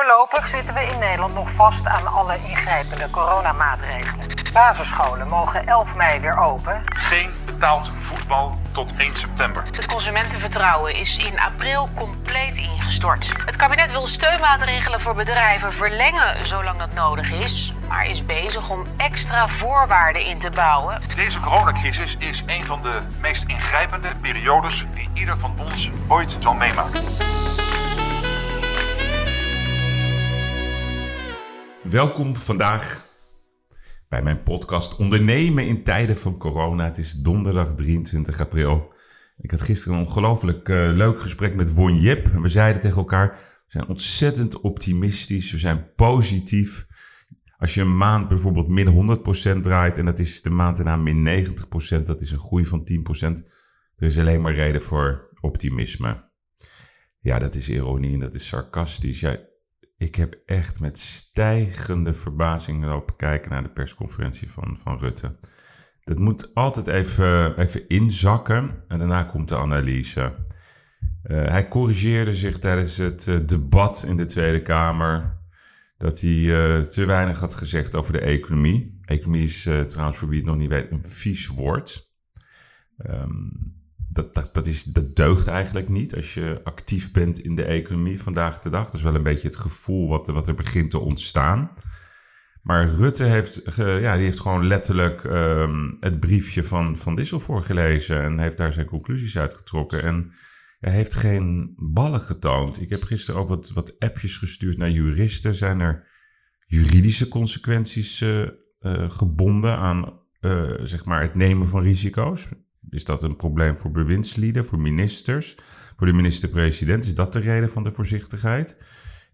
Voorlopig zitten we in Nederland nog vast aan alle ingrijpende coronamaatregelen. Basisscholen mogen 11 mei weer open. Geen betaald voetbal tot 1 september. Het consumentenvertrouwen is in april compleet ingestort. Het kabinet wil steunmaatregelen voor bedrijven verlengen zolang dat nodig is, maar is bezig om extra voorwaarden in te bouwen. Deze coronacrisis is een van de meest ingrijpende periodes die ieder van ons ooit zal meemaken. Welkom vandaag bij mijn podcast Ondernemen in tijden van corona. Het is donderdag 23 april. Ik had gisteren een ongelooflijk uh, leuk gesprek met Won Jip. We zeiden tegen elkaar, we zijn ontzettend optimistisch, we zijn positief. Als je een maand bijvoorbeeld min 100% draait en dat is de maand daarna min 90%, dat is een groei van 10%. Er is alleen maar reden voor optimisme. Ja, dat is ironie en dat is sarcastisch. Ja, ik heb echt met stijgende verbazing lopen kijken naar de persconferentie van, van Rutte. Dat moet altijd even, even inzakken en daarna komt de analyse. Uh, hij corrigeerde zich tijdens het uh, debat in de Tweede Kamer dat hij uh, te weinig had gezegd over de economie. Economie is trouwens, voor wie het nog niet weet, een vies woord. Um, dat, dat, dat, is, dat deugt eigenlijk niet als je actief bent in de economie vandaag de dag. Dat is wel een beetje het gevoel wat, wat er begint te ontstaan. Maar Rutte heeft, ja, die heeft gewoon letterlijk um, het briefje van Van Dissel voorgelezen en heeft daar zijn conclusies uitgetrokken. En hij heeft geen ballen getoond. Ik heb gisteren ook wat, wat appjes gestuurd naar juristen. Zijn er juridische consequenties uh, uh, gebonden aan uh, zeg maar het nemen van risico's? Is dat een probleem voor bewindslieden, voor ministers, voor de minister-president? Is dat de reden van de voorzichtigheid?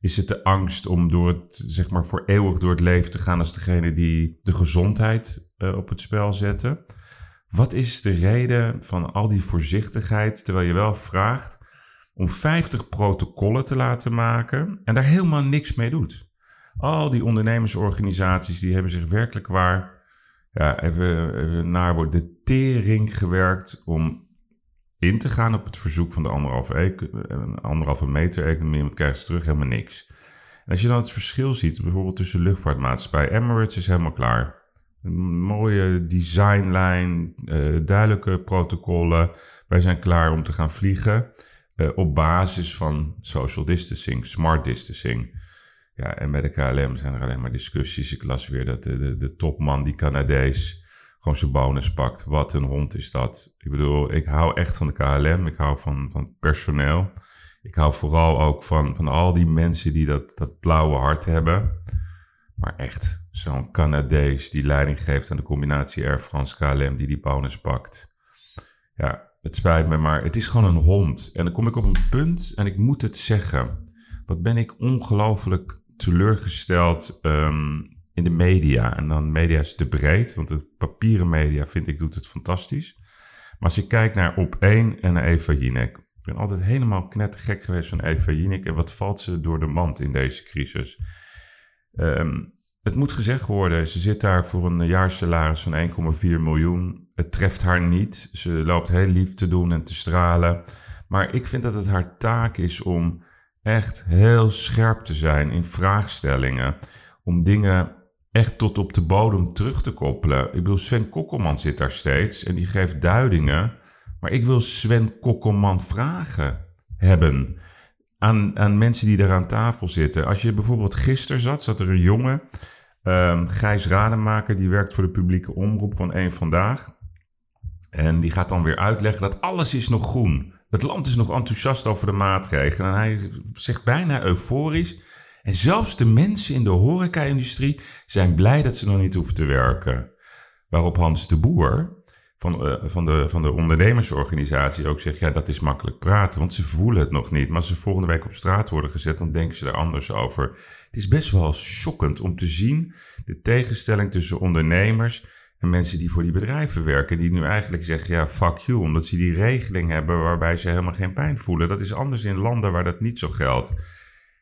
Is het de angst om door het, zeg maar, voor eeuwig door het leven te gaan als degene die de gezondheid uh, op het spel zetten? Wat is de reden van al die voorzichtigheid, terwijl je wel vraagt om 50 protocollen te laten maken en daar helemaal niks mee doet? Al die ondernemersorganisaties die hebben zich werkelijk waar ja, even, even naar de tering gewerkt om in te gaan op het verzoek van de anderhalve, anderhalve meter economie. Wat krijgen ze terug? Helemaal niks. En als je dan het verschil ziet, bijvoorbeeld tussen luchtvaartmaatschappij, Emirates is helemaal klaar. Een mooie designlijn, uh, duidelijke protocollen. Wij zijn klaar om te gaan vliegen uh, op basis van social distancing, smart distancing. Ja, en bij de KLM zijn er alleen maar discussies. Ik las weer dat de, de, de topman, die Canadees, gewoon zijn bonus pakt. Wat een hond is dat. Ik bedoel, ik hou echt van de KLM. Ik hou van, van personeel. Ik hou vooral ook van, van al die mensen die dat, dat blauwe hart hebben. Maar echt, zo'n Canadees die leiding geeft aan de combinatie Air France KLM, die die bonus pakt. Ja, het spijt me, maar het is gewoon een hond. En dan kom ik op een punt en ik moet het zeggen. Wat ben ik ongelooflijk teleurgesteld um, in de media. En dan media is te breed, want de papieren media vind ik doet het fantastisch. Maar als ik kijk naar Op 1 en Eva Jinek. Ik ben altijd helemaal knettergek geweest van Eva Jinek. En wat valt ze door de mand in deze crisis? Um, het moet gezegd worden, ze zit daar voor een jaarsalaris van 1,4 miljoen. Het treft haar niet. Ze loopt heel lief te doen en te stralen. Maar ik vind dat het haar taak is om echt heel scherp te zijn in vraagstellingen. Om dingen echt tot op de bodem terug te koppelen. Ik bedoel, Sven Kokkelman zit daar steeds en die geeft duidingen. Maar ik wil Sven Kokkelman vragen hebben aan, aan mensen die daar aan tafel zitten. Als je bijvoorbeeld gisteren zat, zat er een jongen, um, Gijs Rademaker, die werkt voor de publieke omroep van Eén Vandaag. En die gaat dan weer uitleggen dat alles is nog groen. Het land is nog enthousiast over de maatregelen. En hij zegt bijna euforisch. En zelfs de mensen in de horeca-industrie zijn blij dat ze nog niet hoeven te werken. Waarop Hans de Boer van, uh, van, de, van de ondernemersorganisatie ook zegt: ja, dat is makkelijk praten, want ze voelen het nog niet. Maar als ze volgende week op straat worden gezet, dan denken ze er anders over. Het is best wel schokkend om te zien de tegenstelling tussen ondernemers en mensen die voor die bedrijven werken, die nu eigenlijk zeggen, ja, fuck you, omdat ze die regeling hebben waarbij ze helemaal geen pijn voelen. Dat is anders in landen waar dat niet zo geldt.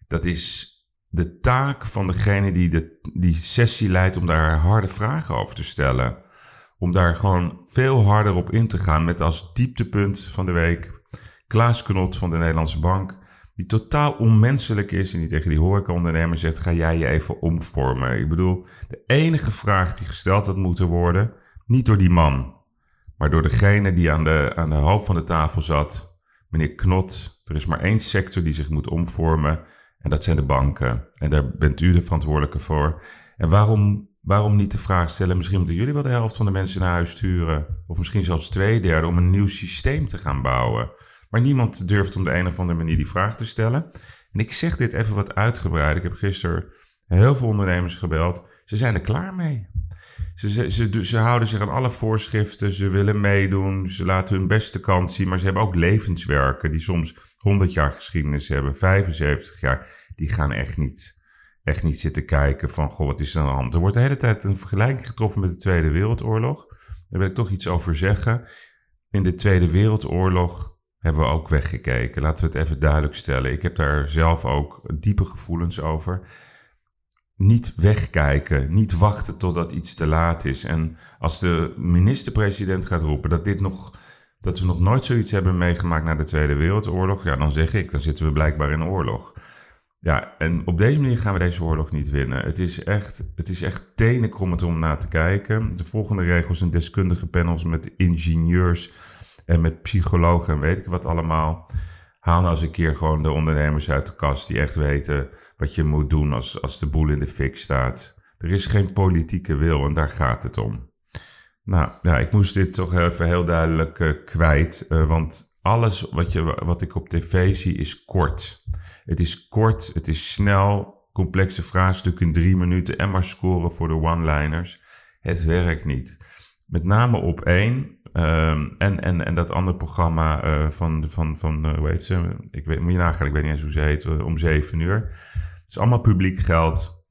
Dat is de taak van degene die de, die sessie leidt om daar harde vragen over te stellen. Om daar gewoon veel harder op in te gaan met als dieptepunt van de week Klaas Knot van de Nederlandse Bank. Die totaal onmenselijk is en die tegen die horecaondernemer zegt, ga jij je even omvormen. Ik bedoel, de enige vraag die gesteld had moeten worden, niet door die man, maar door degene die aan de, aan de hoofd van de tafel zat, meneer Knot. Er is maar één sector die zich moet omvormen en dat zijn de banken. En daar bent u de verantwoordelijke voor. En waarom, waarom niet de vraag stellen, misschien moeten jullie wel de helft van de mensen naar huis sturen, of misschien zelfs twee derde, om een nieuw systeem te gaan bouwen. Maar niemand durft op de een of andere manier die vraag te stellen. En ik zeg dit even wat uitgebreid. Ik heb gisteren heel veel ondernemers gebeld. Ze zijn er klaar mee. Ze, ze, ze, ze, houden zich aan alle voorschriften. Ze willen meedoen. Ze laten hun beste kant zien. Maar ze hebben ook levenswerken die soms 100 jaar geschiedenis hebben, 75 jaar. Die gaan echt niet, echt niet zitten kijken van, goh, wat is er aan de hand? Er wordt de hele tijd een vergelijking getroffen met de Tweede Wereldoorlog. Daar wil ik toch iets over zeggen. In de Tweede Wereldoorlog hebben we ook weggekeken. Laten we het even duidelijk stellen. Ik heb daar zelf ook diepe gevoelens over. Niet wegkijken, niet wachten totdat iets te laat is. En als de minister-president gaat roepen dat, dit nog, dat we nog nooit zoiets hebben meegemaakt na de Tweede Wereldoorlog, ja, dan zeg ik, dan zitten we blijkbaar in oorlog. Ja, en op deze manier gaan we deze oorlog niet winnen. Het is echt, het is echt tenenkrommend om naar te kijken. De volgende regels zijn deskundige panels met ingenieurs en met psychologen en weet ik wat allemaal. Haal nou eens een keer gewoon de ondernemers uit de kast die echt weten wat je moet doen als, als de boel in de fik staat. Er is geen politieke wil en daar gaat het om. Nou ja, ik moest dit toch even heel duidelijk uh, kwijt. Uh, want alles wat, je, wat ik op tv zie is kort. Het is kort, het is snel, complexe vraagstukken in drie minuten en maar scoren voor de one-liners. Het werkt niet. Met name op één, Um, en, en, en dat andere programma uh, van, van, van uh, hoe heet ze? Ik weet, moet je ik weet niet eens hoe ze heet, uh, om zeven uur. Het is allemaal publiek geld.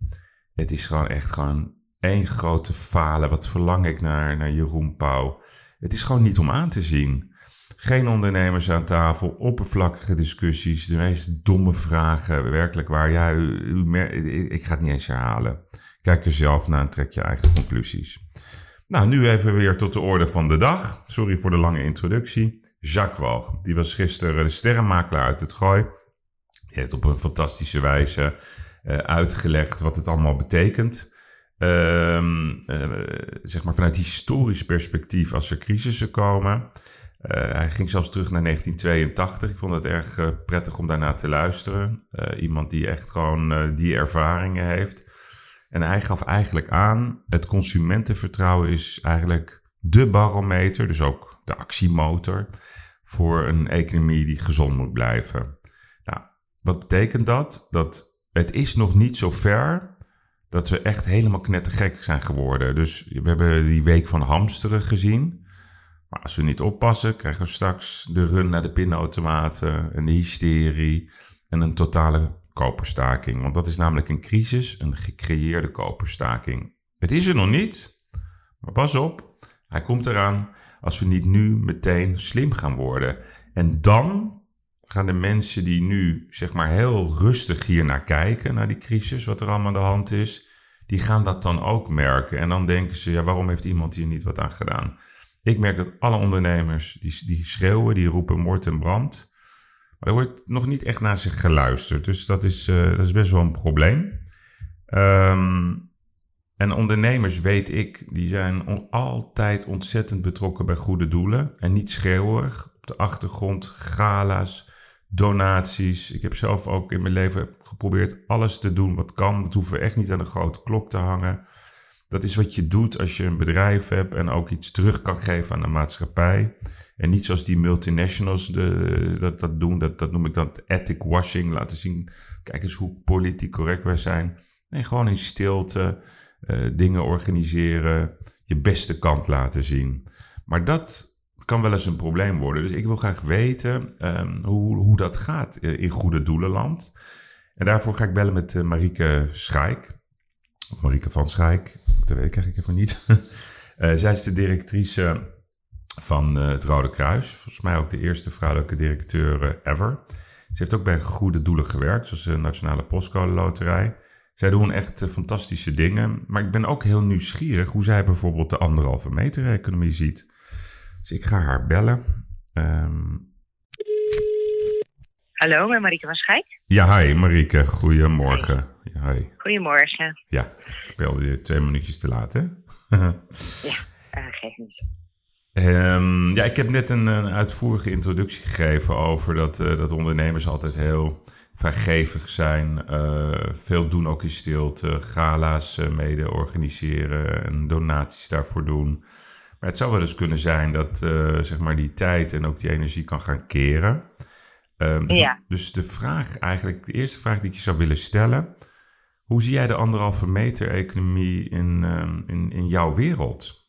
Het is gewoon echt gewoon één grote falen. Wat verlang ik naar, naar Jeroen Pauw. Het is gewoon niet om aan te zien. Geen ondernemers aan tafel, oppervlakkige discussies, de meest domme vragen, werkelijk waar. Ja, u, u, ik ga het niet eens herhalen. Kijk er zelf naar en trek je eigen conclusies. Nou, nu even weer tot de orde van de dag. Sorry voor de lange introductie. Jacques Walg, die was gisteren de sterrenmakelaar uit het Gooi. Die heeft op een fantastische wijze uh, uitgelegd wat het allemaal betekent. Uh, uh, zeg maar vanuit historisch perspectief als er crisissen komen. Eh, hij ging zelfs terug naar 1982. Ik vond het erg prettig om daarna te luisteren. iemand die echt gewoon die ervaringen heeft. En hij gaf eigenlijk aan, het consumentenvertrouwen is eigenlijk de barometer, dus ook de actiemotor, voor een economie die gezond moet blijven. Nou, wat betekent dat? Dat het is nog niet zo ver dat we echt helemaal knettergek zijn geworden. Dus we hebben die week van hamsteren gezien. Maar als we niet oppassen, krijgen we straks de run naar de pinautomaten en de hysterie en een totale koperstaking. Want dat is namelijk een crisis, een gecreëerde koperstaking. Het is er nog niet, maar pas op, hij komt eraan als we niet nu meteen slim gaan worden. En dan gaan de mensen die nu zeg maar heel rustig hier naar kijken, naar die crisis, wat er allemaal aan de hand is, die gaan dat dan ook merken. En dan denken ze, ja, waarom heeft iemand hier niet wat aan gedaan? Ik merk dat alle ondernemers die, die schreeuwen, die roepen moord en brand. Maar er wordt nog niet echt naar zich geluisterd. Dus dat is, uh, dat is best wel een probleem. Um, en ondernemers, weet ik, die zijn altijd ontzettend betrokken bij goede doelen. En niet schreeuwig. Op de achtergrond, gala's, donaties. Ik heb zelf ook in mijn leven geprobeerd alles te doen wat kan. Dat hoeven we echt niet aan de grote klok te hangen. Dat is wat je doet als je een bedrijf hebt en ook iets terug kan geven aan de maatschappij. En niet zoals die multinationals de, dat, dat doen. Dat, dat noem ik dan ethic washing. Laten zien, kijk eens hoe politiek correct wij zijn. Nee, gewoon in stilte uh, dingen organiseren. Je beste kant laten zien. Maar dat kan wel eens een probleem worden. Dus ik wil graag weten um, hoe, hoe dat gaat in Goede Doelenland. En daarvoor ga ik bellen met uh, Marieke Schaik. Marieke van Schaik. Dat weet ik eigenlijk even niet. zij is de directrice van uh, het Rode Kruis. Volgens mij ook de eerste vrouwelijke directeur uh, ever. Ze heeft ook bij goede doelen gewerkt, zoals de Nationale Postcode Loterij. Zij doen echt uh, fantastische dingen. Maar ik ben ook heel nieuwsgierig hoe zij bijvoorbeeld de anderhalve meter economie ziet. Dus ik ga haar bellen. Um... Hallo, met Marieke van Schijk. Ja, hi Marieke. Goedemorgen. Ja, hi. Goedemorgen. Ja, ik belde je twee minuutjes te laat, hè? Ja, uh, geef niet. Um, ja, ik heb net een, een, uitvoerige introductie gegeven over dat, uh, dat ondernemers altijd heel vrijgevig zijn. Uh, veel doen ook in stilte. Gala's uh, mede organiseren en donaties daarvoor doen. Maar het zou wel eens kunnen zijn dat zeg maar die tijd en ook die energie kan gaan keren. Um, ja. Dus de vraag eigenlijk, de eerste vraag die ik je zou willen stellen. Hoe zie jij de anderhalve meter economie in, um, in, in jouw wereld?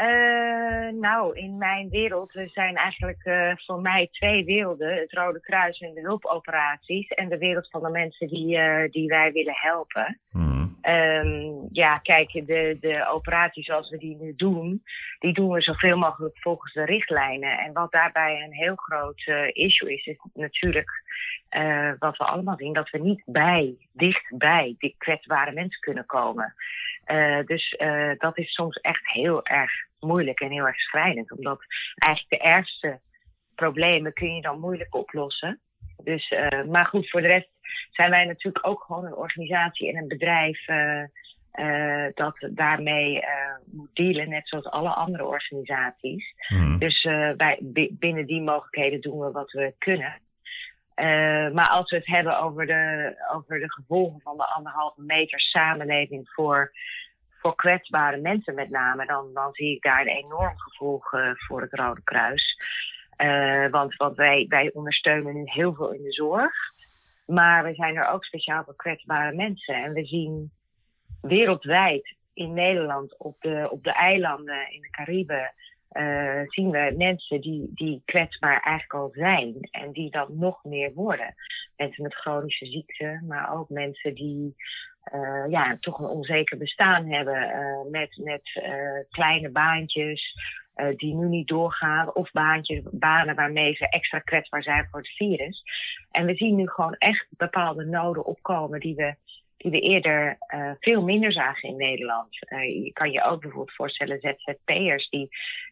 Uh, nou, in mijn wereld er zijn eigenlijk uh, voor mij twee werelden. Het Rode Kruis en de hulpoperaties. En de wereld van de mensen die, uh, die wij willen helpen. Mm. Um, ja, kijk, de, de operaties zoals we die nu doen, die doen we zoveel mogelijk volgens de richtlijnen. En wat daarbij een heel groot issue is, is natuurlijk wat we allemaal zien, dat we niet bij, dichtbij die kwetsbare mensen kunnen komen. Uh, dus dat is soms echt heel erg moeilijk en heel erg schrijnend. Omdat eigenlijk de ergste problemen kun je dan moeilijk oplossen. Dus, maar goed, voor de rest zijn wij natuurlijk ook gewoon een organisatie en een bedrijf dat daarmee moet dealen, net zoals alle andere organisaties. Mm. Dus wij, binnen die mogelijkheden doen we wat we kunnen. Maar als we het hebben over de, over de gevolgen van de anderhalve meter samenleving voor, voor kwetsbare mensen met name, dan, dan zie ik daar een enorm gevolg uh, voor het Rode Kruis. Uh, want want wij, wij ondersteunen nu heel veel in de zorg, maar we zijn er ook speciaal voor kwetsbare mensen. En we zien wereldwijd in Nederland, op de, op de eilanden, in de Cariben, uh, zien we mensen die, die kwetsbaar eigenlijk al zijn en die dat nog meer worden. Mensen met chronische ziekten, maar ook mensen die uh, ja, toch een onzeker bestaan hebben uh, met, met kleine baantjes die nu niet doorgaan of baantjes, banen waarmee ze extra kwetsbaar zijn voor het virus. En we zien nu gewoon echt bepaalde noden opkomen die we die we eerder uh, veel minder zagen in Nederland. Uh, je kan je ook bijvoorbeeld voorstellen ZZP'ers die,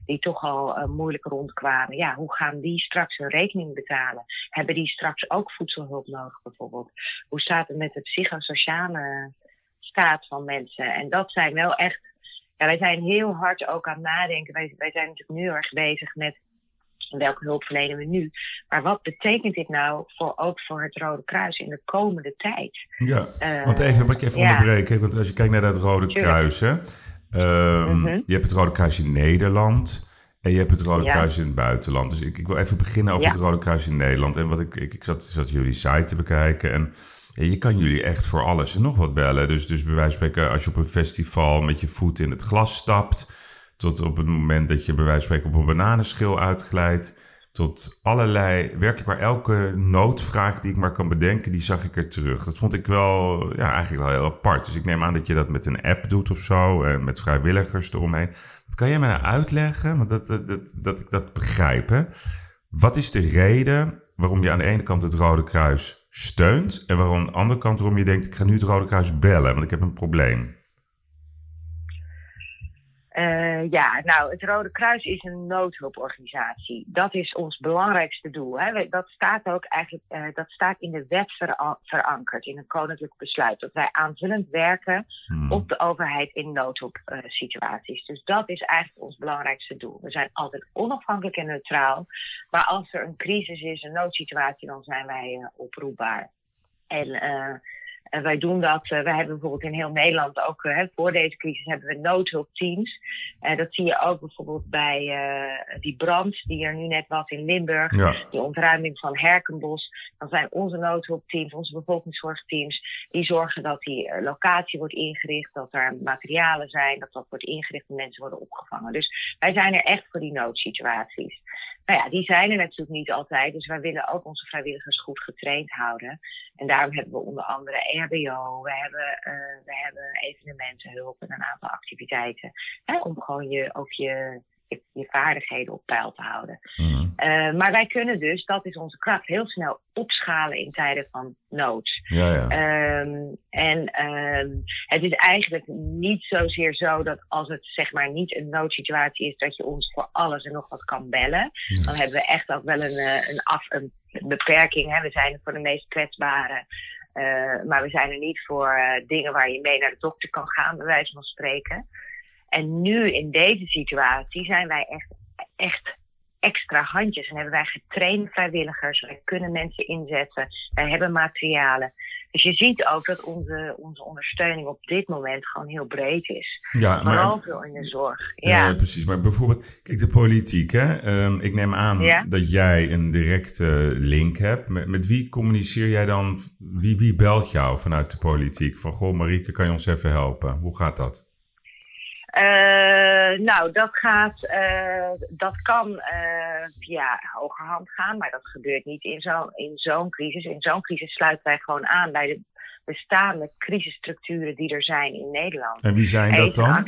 die toch al uh, moeilijk rondkwamen. Ja, hoe gaan die straks hun rekening betalen? Hebben die straks ook voedselhulp nodig bijvoorbeeld? Hoe staat het met de psychosociale staat van mensen? En dat zijn wel echt... Ja, wij zijn heel hard ook aan het nadenken. Wij, wij zijn natuurlijk nu erg bezig met welke hulp verlenen we nu? Maar wat betekent dit nou voor, ook voor het Rode Kruis in de komende tijd? Ja, uh, want even, mag ik even ja. onderbreken? Want als je kijkt naar dat Rode Tuurlijk. Kruis, hè, um, mm -hmm. je hebt het Rode Kruis in Nederland en je hebt het Rode Ja. Kruis in het buitenland. Dus ik, ik wil even beginnen over Ja. het Rode Kruis in Nederland. En wat ik, ik, ik zat, zat jullie site te bekijken en ja, je kan jullie echt voor alles en nog wat bellen. Dus, dus bij wijze van spreken, als je op een festival met je voet in het glas stapt, tot op het moment dat je bij wijze van spreken op een bananenschil uitglijdt, tot allerlei, werkelijk waar elke noodvraag die ik maar kan bedenken, die zag ik er terug. Dat vond ik wel, ja, eigenlijk wel heel apart. Dus ik neem aan dat je dat met een app doet of zo, en met vrijwilligers eromheen. Wat kan jij mij nou uitleggen, dat, dat, dat, dat ik dat begrijp, hè? Wat is de reden waarom je aan de ene kant het Rode Kruis steunt en waarom aan de andere kant waarom je denkt, ik ga nu het Rode Kruis bellen, want ik heb een probleem? Uh, ja, nou, het Rode Kruis is een noodhulporganisatie. Dat is ons belangrijkste doel. Hè. Dat staat ook eigenlijk uh, dat staat in de wet vera verankerd, in een koninklijk besluit. Dat wij aanvullend werken Hmm. op de overheid in noodhulpsituaties. Uh, dus dat is eigenlijk ons belangrijkste doel. We zijn altijd onafhankelijk en neutraal. Maar als er een crisis is, een noodsituatie, dan zijn wij oproepbaar. En en wij doen dat. Uh, wij hebben bijvoorbeeld in heel Nederland ook uh, voor deze crisis hebben we noodhulpteams. Uh, dat zie je ook bijvoorbeeld bij die brand die er nu net was in Limburg. Ja. De ontruiming van Herkenbos. Dan zijn onze noodhulpteams, onze bevolkingszorgteams, die zorgen dat die locatie wordt ingericht, dat er materialen zijn, dat dat wordt ingericht en mensen worden opgevangen. Dus wij zijn er echt voor die noodsituaties. Nou ja, die zijn er natuurlijk niet altijd. Dus wij willen ook onze vrijwilligers goed getraind houden. En daarom hebben we onder andere RBO, we hebben, uh, we hebben evenementenhulp en een aantal activiteiten. Hè, om gewoon je, ook je, je, vaardigheden op peil te houden. Mhm. Eh, maar wij kunnen dus, dat is onze kracht, heel snel opschalen in tijden van nood. Ja, ja. Ehm, en ehm, het is eigenlijk niet zozeer zo dat als het zeg maar niet een noodsituatie is, dat je ons voor alles en nog wat kan bellen. Dan hebben we echt ook wel een, eh, een, af, een beperking. Hè. We zijn er voor de meest kwetsbaren. eh, maar we zijn er niet voor dingen waar je mee naar de dokter kan gaan, bij wijze van spreken. En nu in deze situatie zijn wij echt, echt extra handjes. En hebben wij getrainde vrijwilligers. Wij kunnen mensen inzetten. Wij hebben materialen. Dus je ziet ook dat onze, onze ondersteuning op dit moment gewoon heel breed is. ja Vooral veel in de zorg. ja. Ja, precies. Maar bijvoorbeeld, kijk, de politiek, hè. Ehm, ik neem aan Ja. dat jij een directe link hebt. Met, met wie communiceer jij dan? Wie, wie belt jou vanuit de politiek? Van, goh, Marieke, kan je ons even helpen? Hoe gaat dat? Eh, nou, dat gaat, eh, dat kan eh, via hogerhand gaan, maar dat gebeurt niet in zo'n in zo'n crisis. In zo'n crisis sluiten wij gewoon aan bij de bestaande crisisstructuren die er zijn in Nederland. En wie zijn dat dan?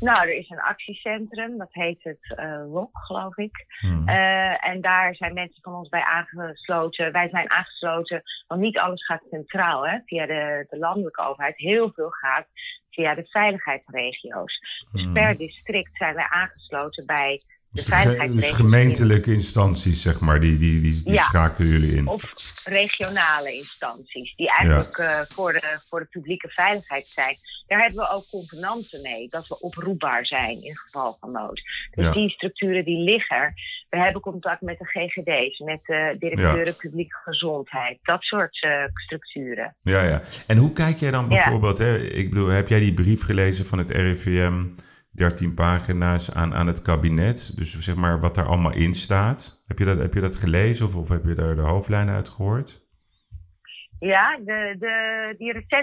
Nou, er is een actiecentrum, dat heet het ROC, geloof ik. Hmm. Eh, en daar zijn mensen van ons bij aangesloten. Wij zijn aangesloten, want niet alles gaat centraal hè, via de, de landelijke overheid. Heel veel gaat via de veiligheidsregio's. Dus Hmm. per district zijn wij aangesloten bij de Dus, de dus gemeentelijke instanties, zeg maar, die, die, die, die Ja. schakelen jullie in. Of regionale instanties, die eigenlijk eh, voor, de, voor de publieke veiligheid zijn. Daar hebben we ook convenanten mee, dat we oproepbaar zijn in geval van nood. Dus Ja. die structuren die liggen er. We hebben contact met de GGD's, met de directeuren publieke gezondheid, dat soort eh, structuren. Ja, ja. En hoe kijk jij dan bijvoorbeeld, hè, ik bedoel, heb jij die brief gelezen van het RIVM, 13 pagina's aan, aan het kabinet? Dus zeg maar wat daar allemaal in staat. Heb je dat, heb je dat gelezen of, of heb je daar de hoofdlijnen uit gehoord? Ja, de, de,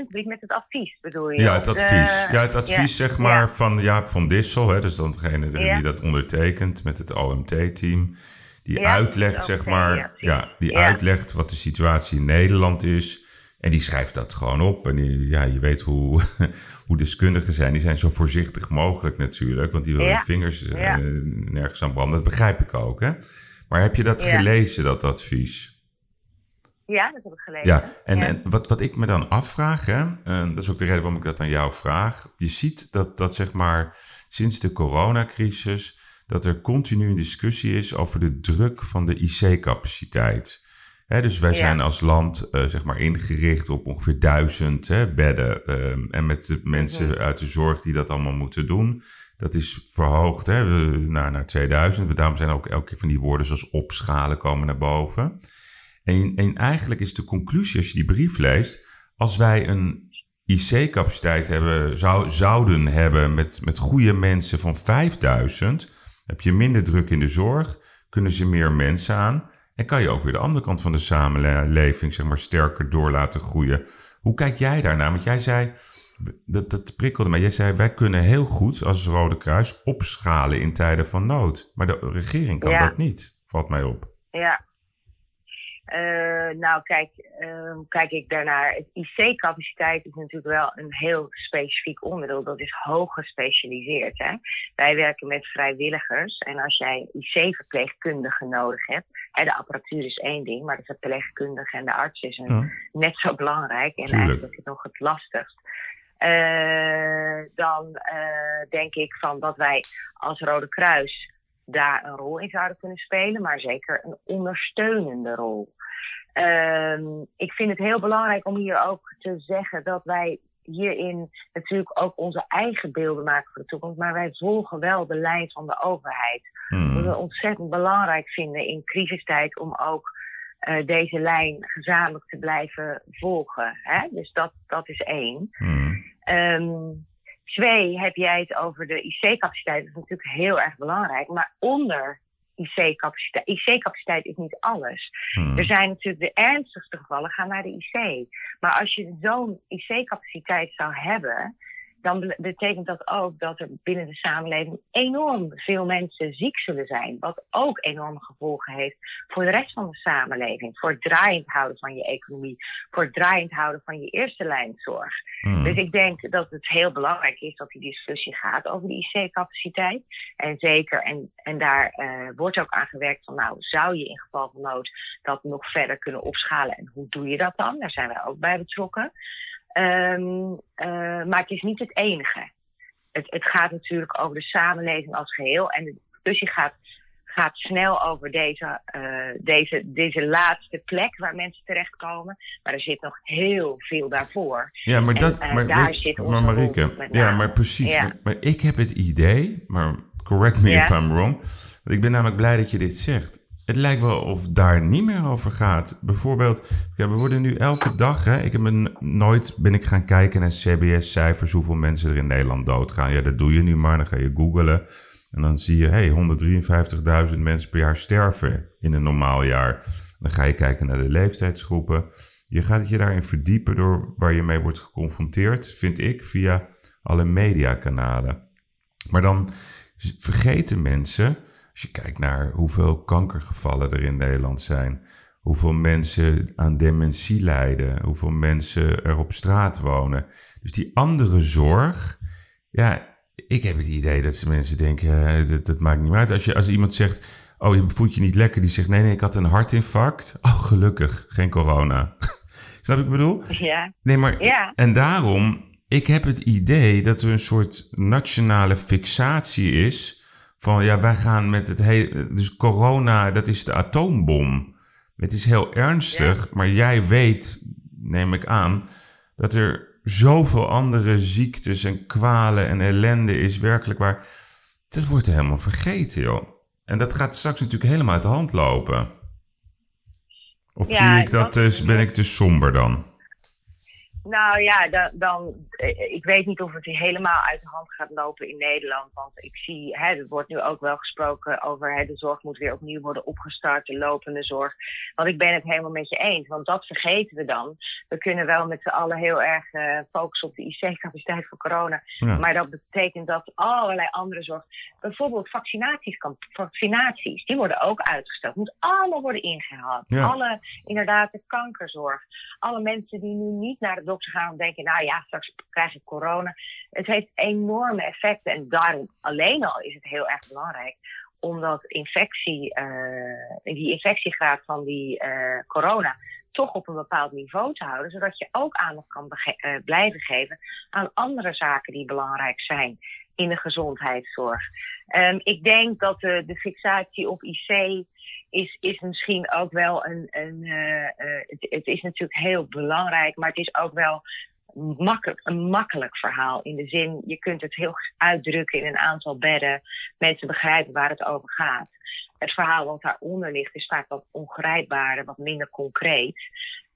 die met het advies bedoel je? Ja, het advies. De- ja, het advies ja, zeg maar ja. van Jaap van Dissel, hè, dus dan degene die Ja. dat ondertekent met het OMT-team. Die uitlegt, zeg maar, ja, die uitlegt wat de situatie in Nederland is. En die schrijft dat gewoon op. En die, ja, je weet hoe, hoe deskundigen zijn. Die zijn zo voorzichtig mogelijk natuurlijk. Want die willen Ja. vingers eh, Ja. nergens aan branden. Dat begrijp ik ook, hè. Maar heb je dat Ja. gelezen, dat advies? Ja, dat heb ik gelezen. Ja, en, en wat, wat ik me dan afvraag, hè, en dat is ook de reden waarom ik dat aan jou vraag. Je ziet dat, dat zeg maar sinds de coronacrisis, dat er continu een discussie is over de druk van de IC-capaciteit. Dus wij Ja. zijn als land eh, zeg maar ingericht op ongeveer duizend hè, bedden. ehm, en met de mensen Mhm. uit de zorg die dat allemaal moeten doen. Dat is verhoogd hè, naar, naar 2000. Daarom zijn ook elke keer van die woorden zoals opschalen komen naar boven. En, en eigenlijk is de conclusie als je die brief leest, als wij een IC-capaciteit hebben, zou, zouden hebben met, met goede mensen van 5000, heb je minder druk in de zorg, kunnen ze meer mensen aan en kan je ook weer de andere kant van de samenleving zeg maar, sterker door laten groeien. Hoe kijk jij daarnaar? Want jij zei, dat, dat prikkelde mij, jij zei wij kunnen heel goed als Rode Kruis opschalen in tijden van nood. Maar de regering kan Ja. dat niet, valt mij op. Ja. Eh, nou, kijk, eh, hoe kijk ik daarnaar? Het IC-capaciteit is natuurlijk wel een heel specifiek onderdeel. Dat is hoog gespecialiseerd. Hè? Wij werken met vrijwilligers. En als jij IC-verpleegkundigen nodig hebt... Hè, de apparatuur is één ding, maar de verpleegkundige en de arts is een, Ja. net zo belangrijk. En Tuurlijk. eigenlijk is het nog het lastigst. Eh, dan eh, denk ik van dat wij als Rode Kruis daar een rol in zouden kunnen spelen, maar zeker een ondersteunende rol. Ehm, ik vind het heel belangrijk om hier ook te zeggen dat wij hierin natuurlijk ook onze eigen beelden maken voor de toekomst, maar wij volgen wel de lijn van de overheid. Hmm. Wat we ontzettend belangrijk vinden in crisistijd om ook eh, deze lijn gezamenlijk te blijven volgen. Hè? Dus dat, dat is één. Hmm. Ehm, twee, heb jij het over de IC-capaciteit. Dat is natuurlijk heel erg belangrijk. Maar onder IC-capaciteit, IC-capaciteit is niet alles. Hmm. Er zijn natuurlijk de ernstigste gevallen gaan naar de IC. Maar als je zo'n IC-capaciteit zou hebben, dan betekent dat ook dat er binnen de samenleving enorm veel mensen ziek zullen zijn. Wat ook enorme gevolgen heeft voor de rest van de samenleving. Voor het draaiend houden van je economie. Voor het draaiend houden van je eerste lijnzorg. Mm. Dus ik denk dat het heel belangrijk is dat die discussie gaat over de IC-capaciteit. En zeker, en, en daar uh, wordt ook aan gewerkt van nou, zou je in geval van nood dat nog verder kunnen opschalen? En hoe doe je dat dan? Daar zijn wij ook bij betrokken. Um, maar het is niet het enige. Het, het, gaat natuurlijk over de samenleving als geheel. En de discussie gaat, gaat snel over deze, uh, deze, deze laatste plek waar mensen terechtkomen. Maar er zit nog heel veel daarvoor. Ja, maar, dat, en, uh, maar, daar zit maar ja, maar precies. Ja. Maar, maar, ik heb het idee, maar correct me if I'm wrong. Want ik ben namelijk blij dat je dit zegt het lijkt wel of daar niet meer over gaat. Bijvoorbeeld, we worden nu elke dag, hè, ik heb nooit ben ik gaan kijken naar CBS-cijfers, hoeveel mensen er in Nederland doodgaan. Ja, dat doe je nu maar, dan ga je googlen. En dan zie je, hey, 153.000 mensen per jaar sterven in een normaal jaar. Dan ga je kijken naar de leeftijdsgroepen. Je gaat je daarin verdiepen door waar je mee wordt geconfronteerd, vind ik, via alle mediakanalen. Maar dan vergeten mensen als je kijkt naar hoeveel kankergevallen er in Nederland zijn, hoeveel mensen aan dementie lijden, hoeveel mensen er op straat wonen. Dus die andere zorg, ja, ik heb het idee dat ze mensen denken, dat, dat maakt niet meer uit. Als, je, als iemand zegt, oh, je voelt je niet lekker, die zegt, nee, nee, ik had een hartinfarct. Oh, gelukkig, geen corona. Snap ik bedoel? Ja. Nee, maar, ja. en daarom, ik heb het idee dat er een soort nationale fixatie is van ja, wij gaan met het hele. Dus corona, dat is de atoombom. Het is heel ernstig, maar jij weet, neem ik aan, dat er zoveel andere ziektes en kwalen en ellende is werkelijk waar. Dat wordt helemaal vergeten, joh. En dat gaat straks natuurlijk helemaal uit de hand lopen. Of zie ik dat, dus, ben ik te somber dan? Nou ja, dan, dan, eh, ik weet niet of het helemaal uit de hand gaat lopen in Nederland. Want ik zie, hè, er wordt nu ook wel gesproken over hè, de zorg moet weer opnieuw worden opgestart, de lopende zorg. Want ik ben het helemaal met je eens, want dat vergeten we dan. We kunnen wel met z'n allen heel erg uh, focussen op de IC-capaciteit voor corona. Maar dat betekent dat allerlei andere zorg, bijvoorbeeld vaccinaties, vaccinaties, die worden ook uitgesteld. Moet allemaal worden ingehaald. Alle, inderdaad, de kankerzorg. Alle mensen die nu niet naar de dokter gaan en denken, nou ja, straks krijg ik corona. Het heeft enorme effecten en daarom alleen al is het heel erg belangrijk omdat infectie, uh, die infectiegraad van die uh, corona toch op een bepaald niveau te houden, zodat je ook aandacht kan uh, blijven geven aan andere zaken die belangrijk zijn in de gezondheidszorg. Um, ik denk dat de, de fixatie op IC is, is misschien ook wel een. een het, het is natuurlijk heel belangrijk, maar het is ook wel makkelijk, een makkelijk verhaal. In de zin, je kunt het heel uitdrukken in een aantal bedden. Mensen begrijpen waar het over gaat. Het verhaal wat daaronder ligt is vaak wat ongrijpbaarder, wat minder concreet.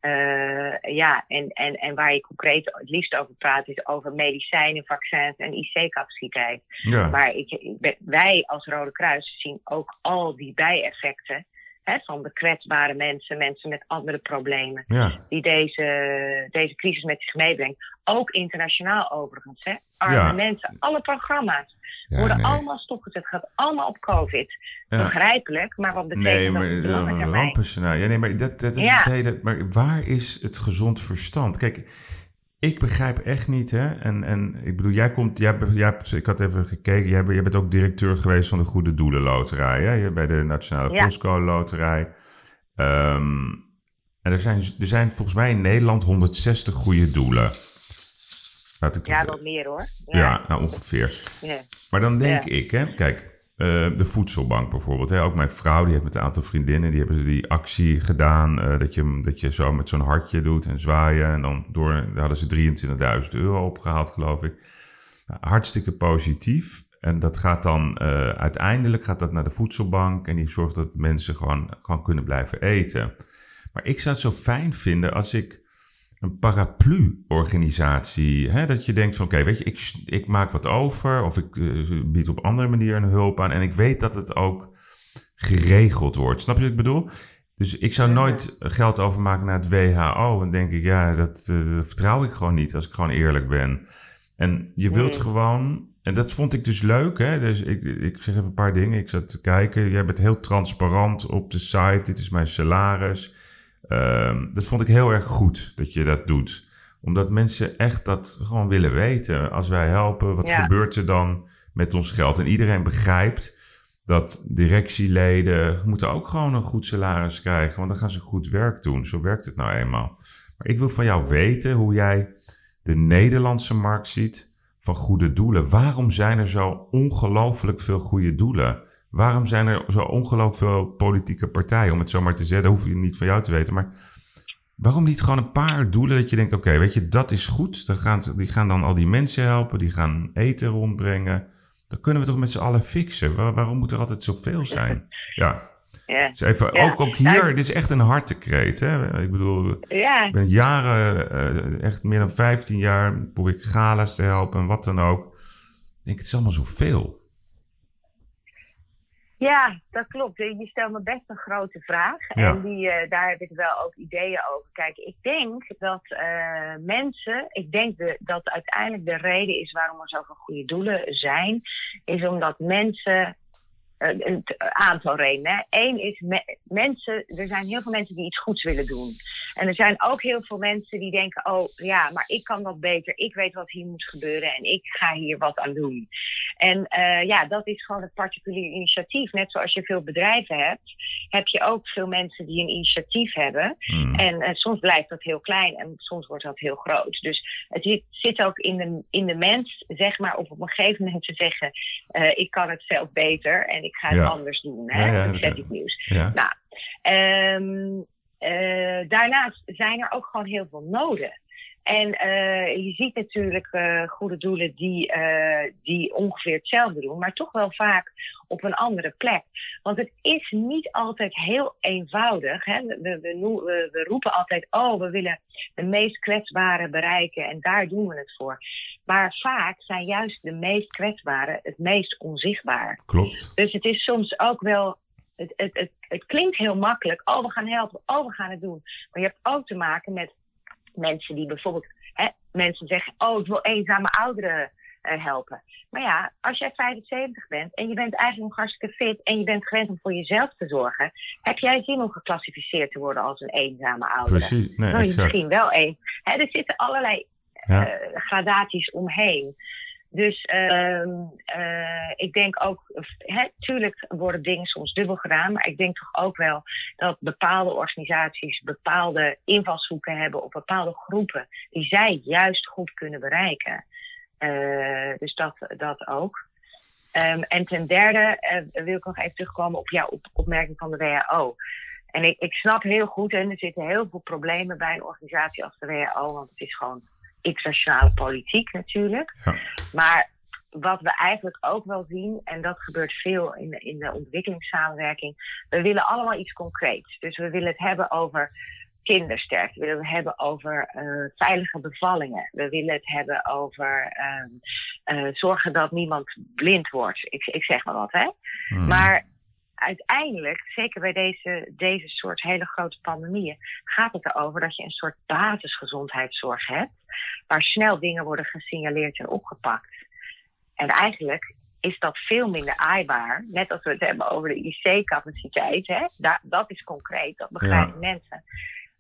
Uh, ja, en, en, en waar je concreet het liefst over praat, is over medicijnen, vaccins en IC-capaciteit. Ja. Maar ik, wij als Rode Kruis zien ook al die bijeffecten van de kwetsbare mensen, mensen met andere problemen, die deze, deze crisis met zich meebrengt. Ook internationaal overigens. Hè? Arme mensen, alle programma's worden allemaal stopgezet. Het gaat allemaal op COVID. Begrijpelijk, maar wat betekent nee, maar, dat? Een rampenscenario. Ja, nee, maar dat, dat is het hele. Maar waar is het gezond verstand? Kijk ik begrijp echt niet, hè. En, en ik bedoel, jij komt, jij, jij, ik had even gekeken, jij, jij bent ook directeur geweest van de Goede Doelen Loterij, hè? Bij de Nationale ja. Postcode Loterij. Ehm, en er zijn, er zijn volgens mij in Nederland 160 goede doelen. Laat ik ja, wat meer hoor. Ja, ja nou ongeveer. Ja. Maar dan denk ik, hè, kijk, uh, de voedselbank bijvoorbeeld. Hè? Ook mijn vrouw, die heeft met een aantal vriendinnen, die hebben die actie gedaan. Uh, dat, je, dat je zo met zo'n hartje doet en zwaaien. En dan door, daar hadden ze 23.000 euro opgehaald, geloof ik. Nou, hartstikke positief. En dat gaat dan uh, uiteindelijk gaat dat naar de voedselbank. En die zorgt dat mensen gewoon, gewoon kunnen blijven eten. Maar ik zou het zo fijn vinden als ik een paraplu-organisatie. Dat je denkt van oké, weet je, ik, ik maak wat over of ik uh, bied op andere manier een hulp aan. En ik weet dat het ook geregeld wordt. Snap je wat ik bedoel? Dus ik zou nooit geld overmaken naar het WHO. En denk ik, ja, dat, uh, dat vertrouw ik gewoon niet als ik gewoon eerlijk ben. En je wilt gewoon, en dat vond ik dus leuk, hè? Dus ik, ik zeg even een paar dingen. Ik zat te kijken. Jij bent heel transparant op de site. Dit is mijn salaris. Ehm, dat vond ik heel erg goed dat je dat doet. Omdat mensen echt dat gewoon willen weten. Als wij helpen, wat Ja. gebeurt er dan met ons geld? En iedereen begrijpt dat directieleden moeten ook gewoon een goed salaris krijgen. Want dan gaan ze goed werk doen. Zo werkt het nou eenmaal. Maar ik wil van jou weten hoe jij de Nederlandse markt ziet van goede doelen. Waarom zijn er zo ongelooflijk veel goede doelen? Waarom zijn er zo ongelooflijk veel politieke partijen? Om het zo maar te zeggen, dat hoef je niet van jou te weten. Maar waarom niet gewoon een paar doelen dat je denkt... oké, weet je, dat is goed. Dan gaan, die gaan dan al die mensen helpen. Die gaan eten rondbrengen. Dat kunnen we toch met z'n allen fixen? Waar- waarom moet er altijd zoveel zijn? Ja, Ja. dus even, Ja. ook, ook hier, dit is echt een hartekreet. Hè? Ik bedoel, Ja, ik ben jaren, eh, echt meer dan 15 jaar, probeer ik gala's te helpen en wat dan ook. Ik denk, het is allemaal zoveel. Ja, dat klopt. Je stelt me best een grote vraag. Ja. En die, eh, daar heb ik wel ook ideeën over. Kijk, ik denk dat eh, mensen, ik denk de, dat uiteindelijk de reden is waarom er zoveel goede doelen zijn, is omdat mensen. eh, Een aantal redenen. Eén is me- mensen, er zijn heel veel mensen die iets goeds willen doen. En er zijn ook heel veel mensen die denken: oh ja, maar ik kan dat beter. Ik weet wat hier moet gebeuren en ik ga hier wat aan doen. En eh, ja, dat is gewoon het particulier initiatief. Net zoals je veel bedrijven hebt, heb je ook veel mensen die een initiatief hebben. Hmm. En eh, soms blijft dat heel klein en soms wordt dat heel groot. Dus het zit, zit ook in de, in de mens, zeg maar, of op een gegeven moment te zeggen: eh, ik kan het zelf beter en ik ga het Ja. anders doen. Hè? Ja, ja, dat zet ik nieuws. Nou, ehm, eh, daarnaast zijn er ook gewoon heel veel noden. En eh, je ziet natuurlijk eh, goede doelen die, eh, die ongeveer hetzelfde doen, maar toch wel vaak op een andere plek. Want het is niet altijd heel eenvoudig. Hè? We, we, we, noe- we- we roepen altijd, oh, we willen de meest kwetsbaren bereiken en daar doen we het voor. Maar vaak zijn juist de meest kwetsbaren het meest onzichtbaar. Klopt. Dus het is soms ook wel. Het, het, het, het klinkt heel makkelijk. Oh, we gaan helpen. Oh, we gaan het doen. Maar je hebt ook te maken met mensen die bijvoorbeeld. Hè, mensen zeggen: Oh, ik wil eenzame ouderen eh, helpen. Maar ja, als jij 75 bent en je bent eigenlijk nog hartstikke fit. en je bent gewend om voor jezelf te zorgen. heb jij zin om geclassificeerd te worden als een eenzame oudere? Precies. Nee, Nou, je exact. misschien wel één. Er zitten allerlei Ja. eh, gradaties omheen. Dus eh, ik denk ook, tuurlijk worden dingen soms dubbel gedaan, maar ik denk toch ook wel dat bepaalde organisaties bepaalde invalshoeken hebben op bepaalde groepen die zij juist goed kunnen bereiken. Eh, dus dat, dat ook. Ehm, en ten derde eh, wil ik nog even terugkomen op jouw op, opmerking van de WHO. En ik, ik snap heel goed, en er zitten heel veel problemen bij een organisatie als de WHO, want het is gewoon internationale politiek natuurlijk. Ja. Maar wat we eigenlijk ook wel zien, en dat gebeurt veel in de, in de ontwikkelingssamenwerking, we willen allemaal iets concreets. Dus we willen het hebben over kindersterfte, we willen het hebben over eh, veilige bevallingen, we willen het hebben over ehm, eh, zorgen dat niemand blind wordt. Ik, ik zeg maar wat, hè? Hmm. Maar uiteindelijk, zeker bij deze, deze soort hele grote pandemieën, gaat het erover dat je een soort basisgezondheidszorg hebt, waar snel dingen worden gesignaleerd en opgepakt. En eigenlijk is dat veel minder aaibaar. Net als we het hebben over de IC-capaciteit. Hè? Da- dat is concreet, dat begrijpen mensen.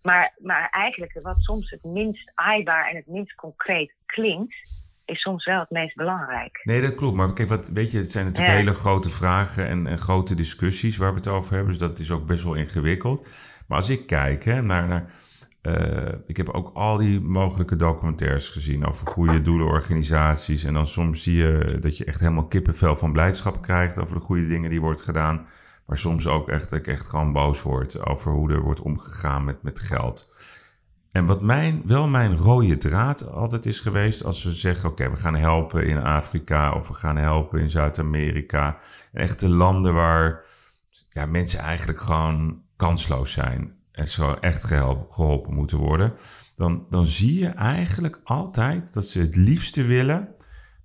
Maar, maar eigenlijk wat soms het minst aaibaar en het minst concreet klinkt, is soms wel het meest belangrijk. Nee, dat klopt. Maar kijk, wat, weet je, het zijn natuurlijk Ja. hele grote vragen en, en grote discussies waar we het over hebben. Dus dat is ook best wel ingewikkeld. Maar als ik kijk hè, naar. naar eh, ik heb ook al die mogelijke documentaires gezien over goede doelenorganisaties. En dan soms zie je dat je echt helemaal kippenvel van blijdschap krijgt over de goede dingen die wordt gedaan. Maar soms ook echt dat ik echt gewoon boos word over hoe er wordt omgegaan met, met geld. En wat mijn, wel mijn rode draad altijd is geweest, als we zeggen: oké, we gaan helpen in Afrika of we gaan helpen in Zuid-Amerika. Echte landen waar ja, mensen eigenlijk gewoon kansloos zijn en zo echt geholpen moeten worden. Dan, dan zie je eigenlijk altijd dat ze het liefste willen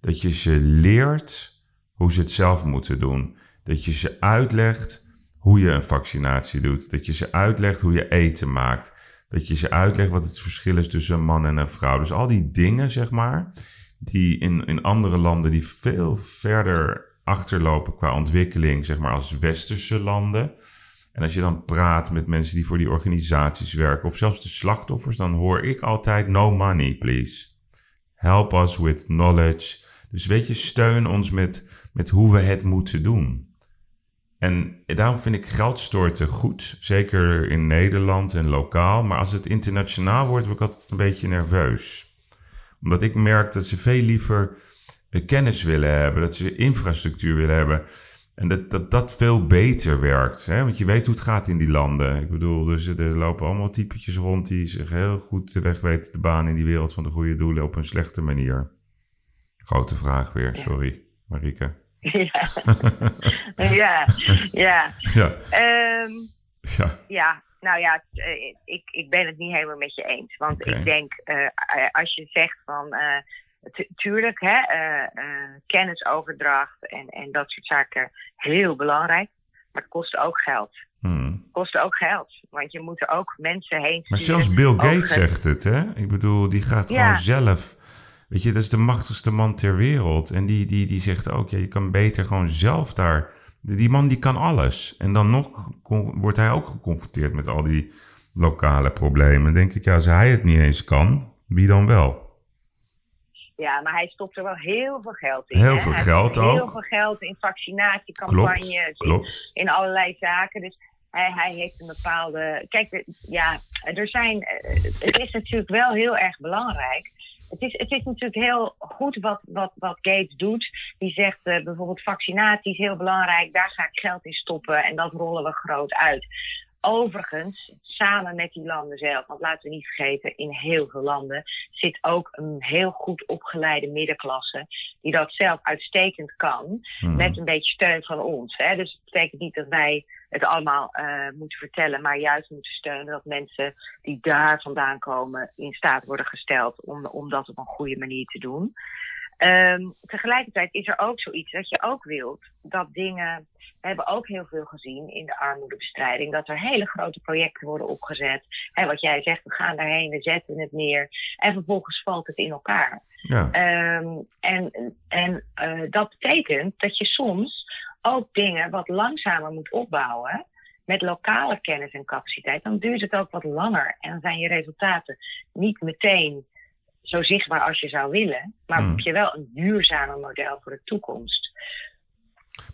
dat je ze leert hoe ze het zelf moeten doen. Dat je ze uitlegt hoe je een vaccinatie doet. Dat je ze uitlegt hoe je eten maakt. Dat je ze uitlegt wat het verschil is tussen een man en een vrouw. Dus al die dingen, zeg maar, die in, in andere landen die veel verder achterlopen qua ontwikkeling, zeg maar als westerse landen. En als je dan praat met mensen die voor die organisaties werken, of zelfs de slachtoffers, dan hoor ik altijd: no money, please. Help us with knowledge. Dus weet je, steun ons met, met hoe we het moeten doen. En daarom vind ik geldstorten goed, zeker in Nederland en lokaal. Maar als het internationaal wordt, word ik altijd een beetje nerveus. Omdat ik merk dat ze veel liever kennis willen hebben, dat ze infrastructuur willen hebben. En dat dat, dat veel beter werkt. Hè? Want je weet hoe het gaat in die landen. Ik bedoel, dus er lopen allemaal typetjes rond die zich heel goed de weg weten te banen in die wereld van de goede doelen op een slechte manier. Grote vraag weer, sorry, Marike. Ja, ja, ja. Ja, Ehm, ja. ja, nou ja, eh, ik, ik ben het niet helemaal met je eens. Want ik denk, eh, eh, als je zegt van, tu- tuurlijk, hè, kennisoverdracht en, en dat soort zaken, heel belangrijk. Maar het kost ook geld. Hmm. kost ook geld. Want je moet er ook mensen heen Maar zelfs Bill Gates zegt het, hè? Ik bedoel, die gaat Ja. gewoon zelf. Weet je, dat is de machtigste man ter wereld. En die, die, die zegt ook, ja, je kan beter gewoon zelf daar. Die man die kan alles. En dan nog wordt hij ook geconfronteerd met al die lokale problemen. Dan denk ik, ja, als hij het niet eens kan, wie dan wel? Ja, maar hij stopt er wel heel veel geld in. Heel hè? veel Hij geld stopt Heel ook. veel geld in vaccinatiecampagnes. Klopt, in- klopt. in allerlei zaken. Dus hij, hij heeft een bepaalde. Kijk, ja, er zijn. Het is natuurlijk wel heel erg belangrijk. Het is, het is natuurlijk heel goed wat, wat, wat Gates doet. Die zegt eh, bijvoorbeeld vaccinatie is heel belangrijk. Daar ga ik geld in stoppen en dat rollen we groot uit. Overigens, samen met die landen zelf, want laten we niet vergeten, in heel veel landen zit ook een heel goed opgeleide middenklasse die dat zelf uitstekend kan Hmm. met een beetje steun van ons. Hè? Dus het betekent niet dat wij het allemaal eh, moeten vertellen, maar juist moeten steunen dat mensen die daar vandaan komen in staat worden gesteld om, om dat op een goede manier te doen. Ehm, tegelijkertijd is er ook zoiets dat je ook wilt dat dingen. We hebben ook heel veel gezien in de armoedebestrijding dat er hele grote projecten worden opgezet. Hè, wat jij zegt, we gaan daarheen, we zetten het neer en vervolgens valt het in elkaar. Ja, Ehm, en en eh, dat betekent dat je soms ook dingen wat langzamer moet opbouwen. Met lokale kennis en capaciteit. Dan duurt het ook wat langer. En dan zijn je resultaten niet meteen zo zichtbaar als je zou willen. Maar Hmm. heb je wel een duurzamer model voor de toekomst.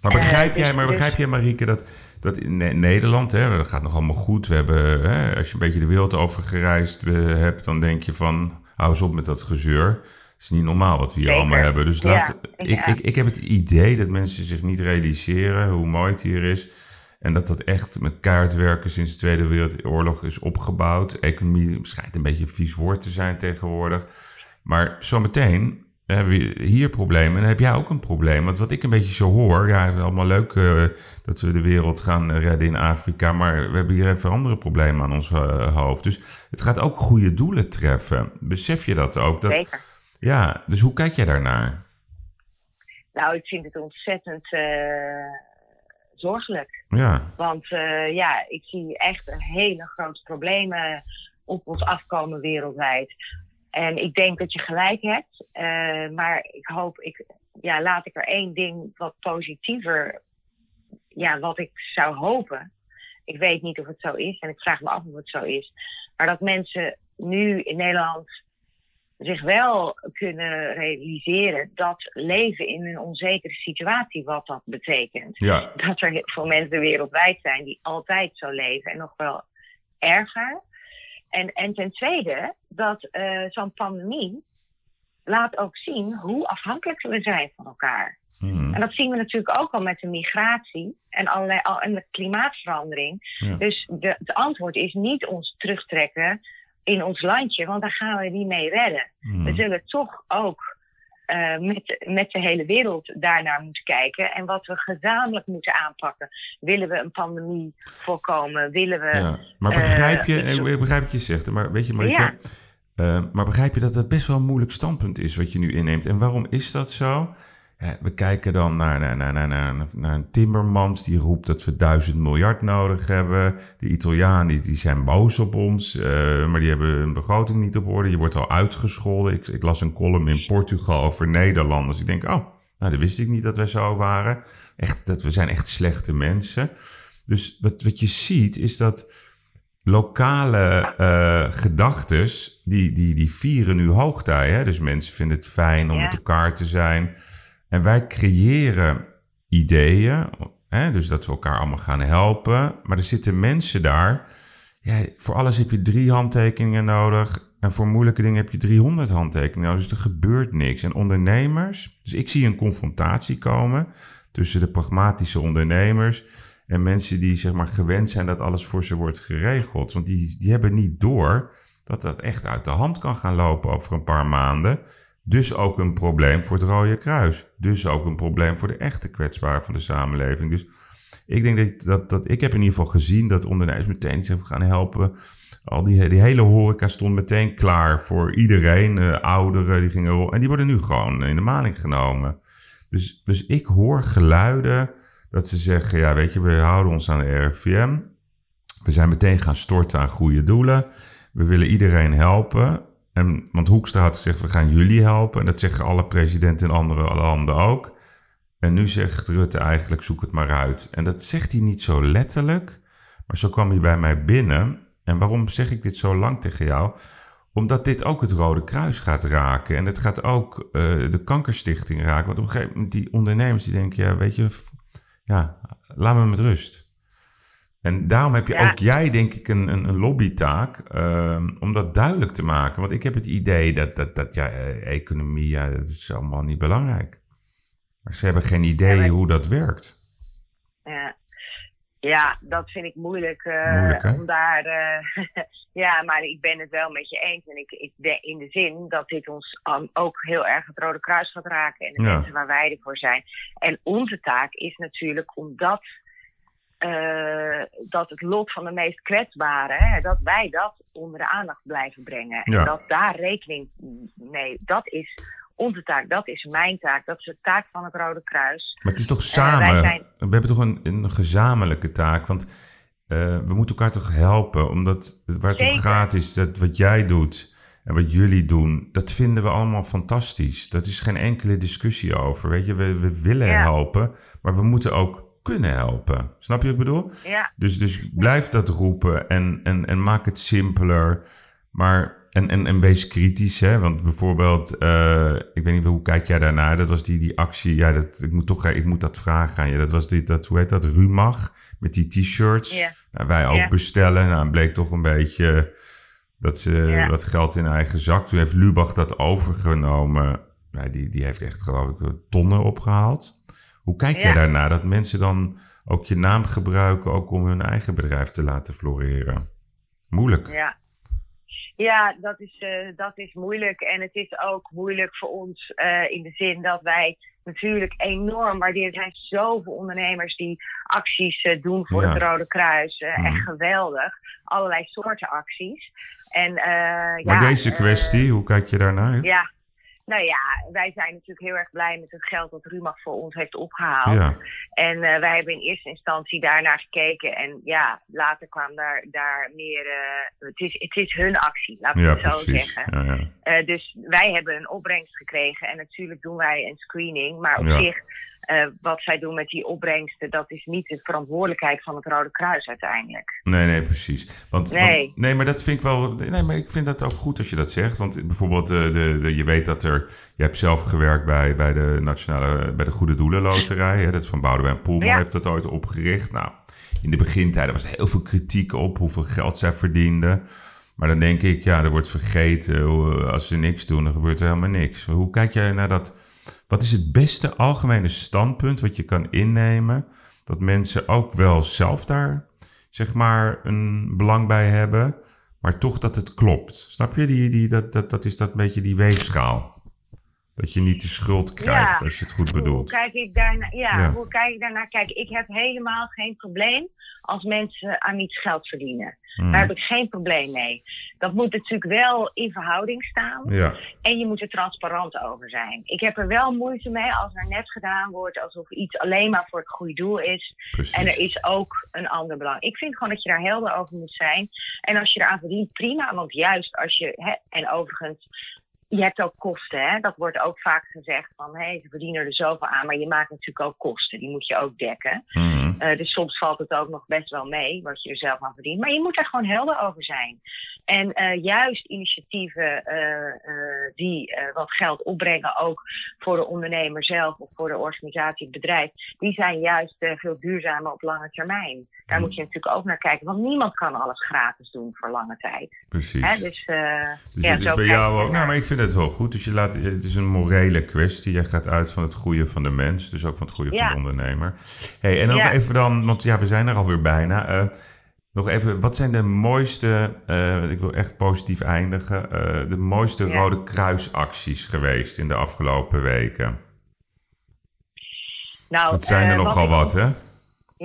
Maar begrijp Eh, jij, dus- maar dus- begrijp jij, Marieke, dat, dat in Ne- Nederland, hè, dat gaat nog allemaal goed. We hebben, hè, als je een beetje de wereld over gereisd eh, hebt, dan denk je van, hou eens op met dat gezeur. Het is niet normaal wat we hier Zeker. allemaal hebben. Dus Ja, laat, ik, ja. ik, ik heb het idee dat mensen zich niet realiseren hoe mooi het hier is. En dat dat echt met kaartwerken sinds de Tweede Wereldoorlog is opgebouwd. Economie schijnt een beetje een vies woord te zijn tegenwoordig. Maar zometeen hebben we hier problemen. En dan heb jij ook een probleem. Want wat ik een beetje zo hoor. Ja, het is allemaal leuk eh, dat we de wereld gaan redden in Afrika. Maar we hebben hier even andere problemen aan ons eh, hoofd. Dus het gaat ook goede doelen treffen. Besef je dat ook? Dat, Zeker. Ja, dus hoe kijk jij daarnaar? Nou, ik vind het ontzettend eh, zorgelijk. Ja, Want eh, ja, ik zie echt een hele grote problemen op ons afkomen wereldwijd. En ik denk dat je gelijk hebt. eh, maar ik hoop, ik, ja, laat ik er één ding wat positiever. Ja, wat ik zou hopen. Ik weet niet of het zo is en ik vraag me af of het zo is. Maar dat mensen nu in Nederland zich wel kunnen realiseren dat leven in een onzekere situatie, wat dat betekent ja, dat er veel mensen wereldwijd zijn die altijd zo leven en nog wel erger. En, en ten tweede, dat eh, zo'n pandemie laat ook zien hoe afhankelijk we zijn van elkaar. Hmm. En dat zien we natuurlijk ook al met de migratie en, allerlei, al- en de klimaatverandering. Ja. Dus de, het antwoord is niet ons terugtrekken in ons landje, want daar gaan we niet mee redden. Hmm. We zullen toch ook eh, met, met de hele wereld daarnaar moeten kijken. En wat we gezamenlijk moeten aanpakken. Willen we een pandemie voorkomen? Willen we. Ja, maar eh, begrijp je, zo- ik begrijp wat je zegt, maar weet je, Marike, Ja. eh, maar begrijp je dat dat best wel een moeilijk standpunt is wat je nu inneemt? En waarom is dat zo? We kijken dan naar, naar, naar, naar, naar, naar een Timmermans die roept dat we duizend miljard nodig hebben. De Italianen die, zijn boos op ons, uh, maar die hebben een begroting niet op orde. Je wordt al uitgescholden. Ik, ik las een column in Portugal over Nederlanders. Ik denk, oh, nou, dat wist ik niet dat wij zo waren. Echt, dat we zijn echt slechte mensen. Dus wat, wat je ziet is dat lokale uh, gedachtes, die, die, die vieren nu hoogtij. Hè? Dus mensen vinden het fijn om met elkaar te zijn. En wij creëren ideeën, hè? dus dat we elkaar allemaal gaan helpen. Maar er zitten mensen daar. Voor alles heb je drie handtekeningen nodig. En voor moeilijke dingen heb je 300 handtekeningen nodig. Dus er gebeurt niks. En ondernemers. Dus ik zie een confrontatie komen tussen de pragmatische ondernemers en mensen die zeg maar gewend zijn dat alles voor ze wordt geregeld. Want die, die hebben niet door dat dat echt uit de hand kan gaan lopen over een paar maanden. Dus ook een probleem voor het Rode Kruis. Dus ook een probleem voor de echte kwetsbaren van de samenleving. Dus ik denk dat, dat, dat ik heb in ieder geval gezien dat ondernemers meteen hebben gaan helpen. Al die, die hele horeca stond meteen klaar voor iedereen. Uh, ouderen, die gingen En die worden nu gewoon in de maling genomen. Dus, dus ik hoor geluiden dat ze zeggen, ja weet je, we houden ons aan de RIVM. We zijn meteen gaan storten aan goede doelen. We willen iedereen helpen. Want Hoekstra had gezegd, we gaan jullie helpen. En dat zeggen alle presidenten in andere landen ook. En nu zegt Rutte eigenlijk, zoek het maar uit. En dat zegt hij niet zo letterlijk. Maar zo kwam hij bij mij binnen. En waarom zeg ik dit zo lang tegen jou? Omdat dit ook het Rode Kruis gaat raken. En het gaat ook uh, de Kankerstichting raken. Want op een gegeven moment die ondernemers die denken... ja, weet je, ja, laat me met rust. En daarom heb je ook jij, denk ik, een, een, een lobbytaak uh, om dat duidelijk te maken. Want ik heb het idee dat, dat, dat ja, eh, economie, ja, dat is allemaal niet belangrijk. Maar ze hebben geen idee hoe dat werkt. Ja. ja, dat vind ik moeilijk, uh, om daar. Uh, ja, maar ik ben het wel met je eens. En ik, ik in de zin dat dit ons ook heel erg het Rode Kruis gaat raken. En de mensen waar wij ervoor zijn. En onze taak is natuurlijk om dat uh, dat het lot van de meest kwetsbaren, hè, dat wij dat onder de aandacht blijven brengen. En dat daar rekening mee, dat is onze taak, dat is mijn taak, dat is de taak van het Rode Kruis. Maar het is toch eh, samen, zijn... we hebben toch een, een gezamenlijke taak, want uh, we moeten elkaar toch helpen, omdat waar het om gaat is dat wat jij doet en wat jullie doen, dat vinden we allemaal fantastisch. Dat is geen enkele discussie over, weet je, we, we willen helpen, maar we moeten ook kunnen helpen. Snap je wat ik bedoel? Ja. Dus, dus blijf dat roepen en, en, en maak het simpeler. Maar, en, en, en wees kritisch, hè? Want bijvoorbeeld, uh, ik weet niet hoe kijk jij daarnaar? Dat was die, die actie, ja, dat, ik moet toch ik moet dat vragen aan je. Dat was die, dat, hoe heet dat, Rumach, met die t-shirts. Nou, wij ook bestellen. Nou, bleek toch een beetje dat ze wat geld in eigen zak. Toen heeft Lubach dat overgenomen. Nou, die, die heeft echt, geloof ik, tonnen opgehaald. Hoe kijk jij daarnaar dat mensen dan ook je naam gebruiken, ook om hun eigen bedrijf te laten floreren? Moeilijk. Ja, ja dat, is, uh, dat is moeilijk. En het is ook moeilijk voor ons uh, in de zin dat wij natuurlijk enorm waarderen. Er zijn zoveel ondernemers die acties uh, doen voor het Rode Kruis. Mm. Echt geweldig. Allerlei soorten acties. En, maar ja, deze kwestie, hoe kijk je daarnaar? Ja, nou ja, wij zijn natuurlijk heel erg blij met het geld dat Rumach voor ons heeft opgehaald. Ja. En uh, wij hebben in eerste instantie daarnaar gekeken. En ja, later kwam daar, daar meer. Uh, het, is, het is hun actie, laten we ja, het zo precies. zeggen. Ja, uh, dus wij hebben een opbrengst gekregen. En natuurlijk doen wij een screening. Maar op zich uh, wat zij doen met die opbrengsten, dat is niet de verantwoordelijkheid van het Rode Kruis uiteindelijk. Nee, nee, precies. Want, nee. Want, nee, maar dat vind ik wel. Nee, maar ik vind dat ook goed als je dat zegt. Want bijvoorbeeld, uh, de, de, je weet dat er. Je hebt zelf gewerkt bij, bij de Nationale. bij de Goede Doelen Loterij. Hè, dat is van Boudewijn Poelman, ja. heeft dat ooit opgericht. Nou, in de begintijden was er heel veel kritiek op hoeveel geld zij verdienden. Maar dan denk ik, ja, er wordt vergeten. Als ze niks doen, dan gebeurt er helemaal niks. Hoe kijk jij naar dat wat is het beste algemene standpunt wat je kan innemen? Dat mensen ook wel zelf daar, zeg maar, een belang bij hebben. Maar toch dat het klopt. Snap je? Die, die, dat, dat, dat is dat beetje die weegschaal. Dat je niet de schuld krijgt als je het goed bedoelt. Hoe kijk ik daarnaar? Ja, ja, hoe kijk ik daarnaar? Kijk, ik heb helemaal geen probleem als mensen aan iets geld verdienen. Mhm. Daar heb ik geen probleem mee. Dat moet natuurlijk wel in verhouding staan. Ja, En je moet er transparant over zijn. Ik heb er wel moeite mee als er net gedaan wordt alsof iets alleen maar voor het goede doel is. precies. En er is ook een ander belang. Ik vind gewoon dat je daar helder over moet zijn. En als je eraan verdient, prima. Want juist als je. Hè, en overigens, je hebt ook kosten. Hè? Dat wordt ook vaak gezegd van hé, ze verdienen er zoveel aan. Maar je maakt natuurlijk ook kosten. Die moet je ook dekken. Mhm. Eh, dus soms valt het ook nog best wel mee wat je er zelf aan verdient. Maar je moet daar gewoon helder over zijn. En eh, juist initiatieven eh, die wat geld opbrengen, ook voor de ondernemer zelf of voor de organisatie, het bedrijf, die zijn juist veel duurzamer op lange termijn. Daar moet je natuurlijk ook naar kijken, want niemand kan alles gratis doen voor lange tijd. Precies. Hè? Dus, Dus ja, het is bij jou ook. Nou, maar ik vind het wel goed. Dus je laat, het is een morele kwestie. Jij gaat uit van het goede van de mens. Dus ook van het goede Ja. van de ondernemer. Hey, en Ja. even dan, want ja, we zijn er alweer bijna. Eh, nog even, wat zijn de mooiste, eh, ik wil echt positief eindigen, eh, de mooiste Ja. Rode Kruisacties geweest in de afgelopen weken? Nou, dat zijn er nogal wat, hè?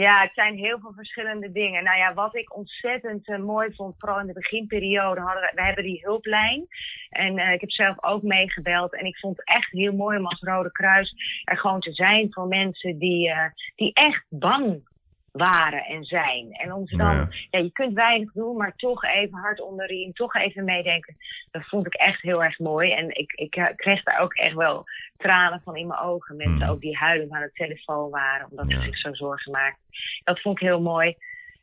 Ja, het zijn heel veel verschillende dingen. Nou ja, wat ik ontzettend eh, mooi vond, vooral in de beginperiode, hadden we, we hebben die hulplijn. En eh, ik heb zelf ook meegebeld. En ik vond het echt heel mooi om als Rode Kruis er gewoon te zijn voor mensen die, eh, die echt bang waren en zijn. En om ze dan, Ja. ja. je kunt weinig doen, maar toch even hard onder de riem, toch even meedenken. Dat vond ik echt heel erg mooi. En ik, ik kreeg daar ook echt wel tranen van in mijn ogen. Mensen Hmm. ook die huilend aan de telefoon waren, omdat Ja. ze zich zo zorgen maakten. Dat vond ik heel mooi.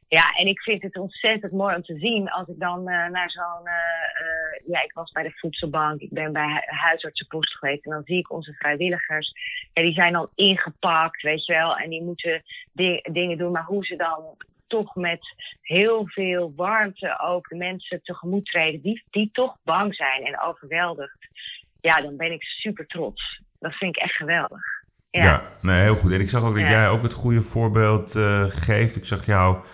Ja, en ik vind het ontzettend mooi om te zien als ik dan eh, naar zo'n. eh, eh, ja, ik was bij de voedselbank, ik ben bij hu- huisartsenpost geweest. En dan zie ik onze vrijwilligers. Ja, die zijn dan ingepakt, weet je wel. En die moeten di- dingen doen. Maar hoe ze dan toch met heel veel warmte ook de mensen tegemoet treden. Die, die toch bang zijn en overweldigd. Ja, dan ben ik super trots. Dat vind ik echt geweldig. Ja. Ja. nee, heel goed. En ik zag ook dat Ja. jij ook het goede voorbeeld eh, geeft. Ik zag jou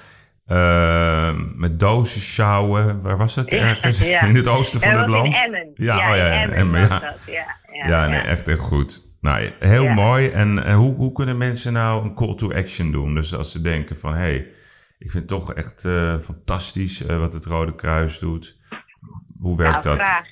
eh, met dozen sjouwen. Waar was het? Ja, Ergens? ja. In het oosten van het dat land? Emmen. Ja, ja, oh ja, in ja, Emmen ja. dat, nee, echt echt goed. Nou, heel mooi. En, en hoe, hoe kunnen mensen nou een call to action doen? Dus als ze denken van, hé, hey, ik vind het toch echt eh, fantastisch wat het Rode Kruis doet. Hoe werkt nou, dat?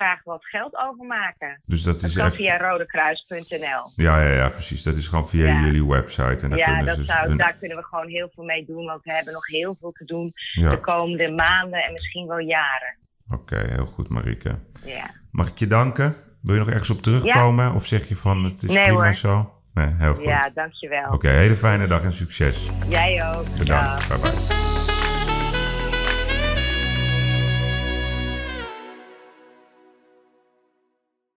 Graag wat geld overmaken. Dus dat is kan echt... via rodekruis.nl. Ja, ja, ja, precies. Dat is gewoon via Ja. jullie website. En daar Ja, kunnen dat zou, hun- daar kunnen we gewoon heel veel mee doen. Want we hebben nog heel veel te doen Ja, de oké, komende maanden en misschien wel jaren. heel goed, Marike. Ja. Mag ik je danken? Wil je nog ergens op terugkomen? Of zeg je van, het is Nee, prima hoor. zo? Nee, heel goed. ja, dankjewel. Oké, hele fijne dag en succes. Jij ook. Bedankt. Bye bye.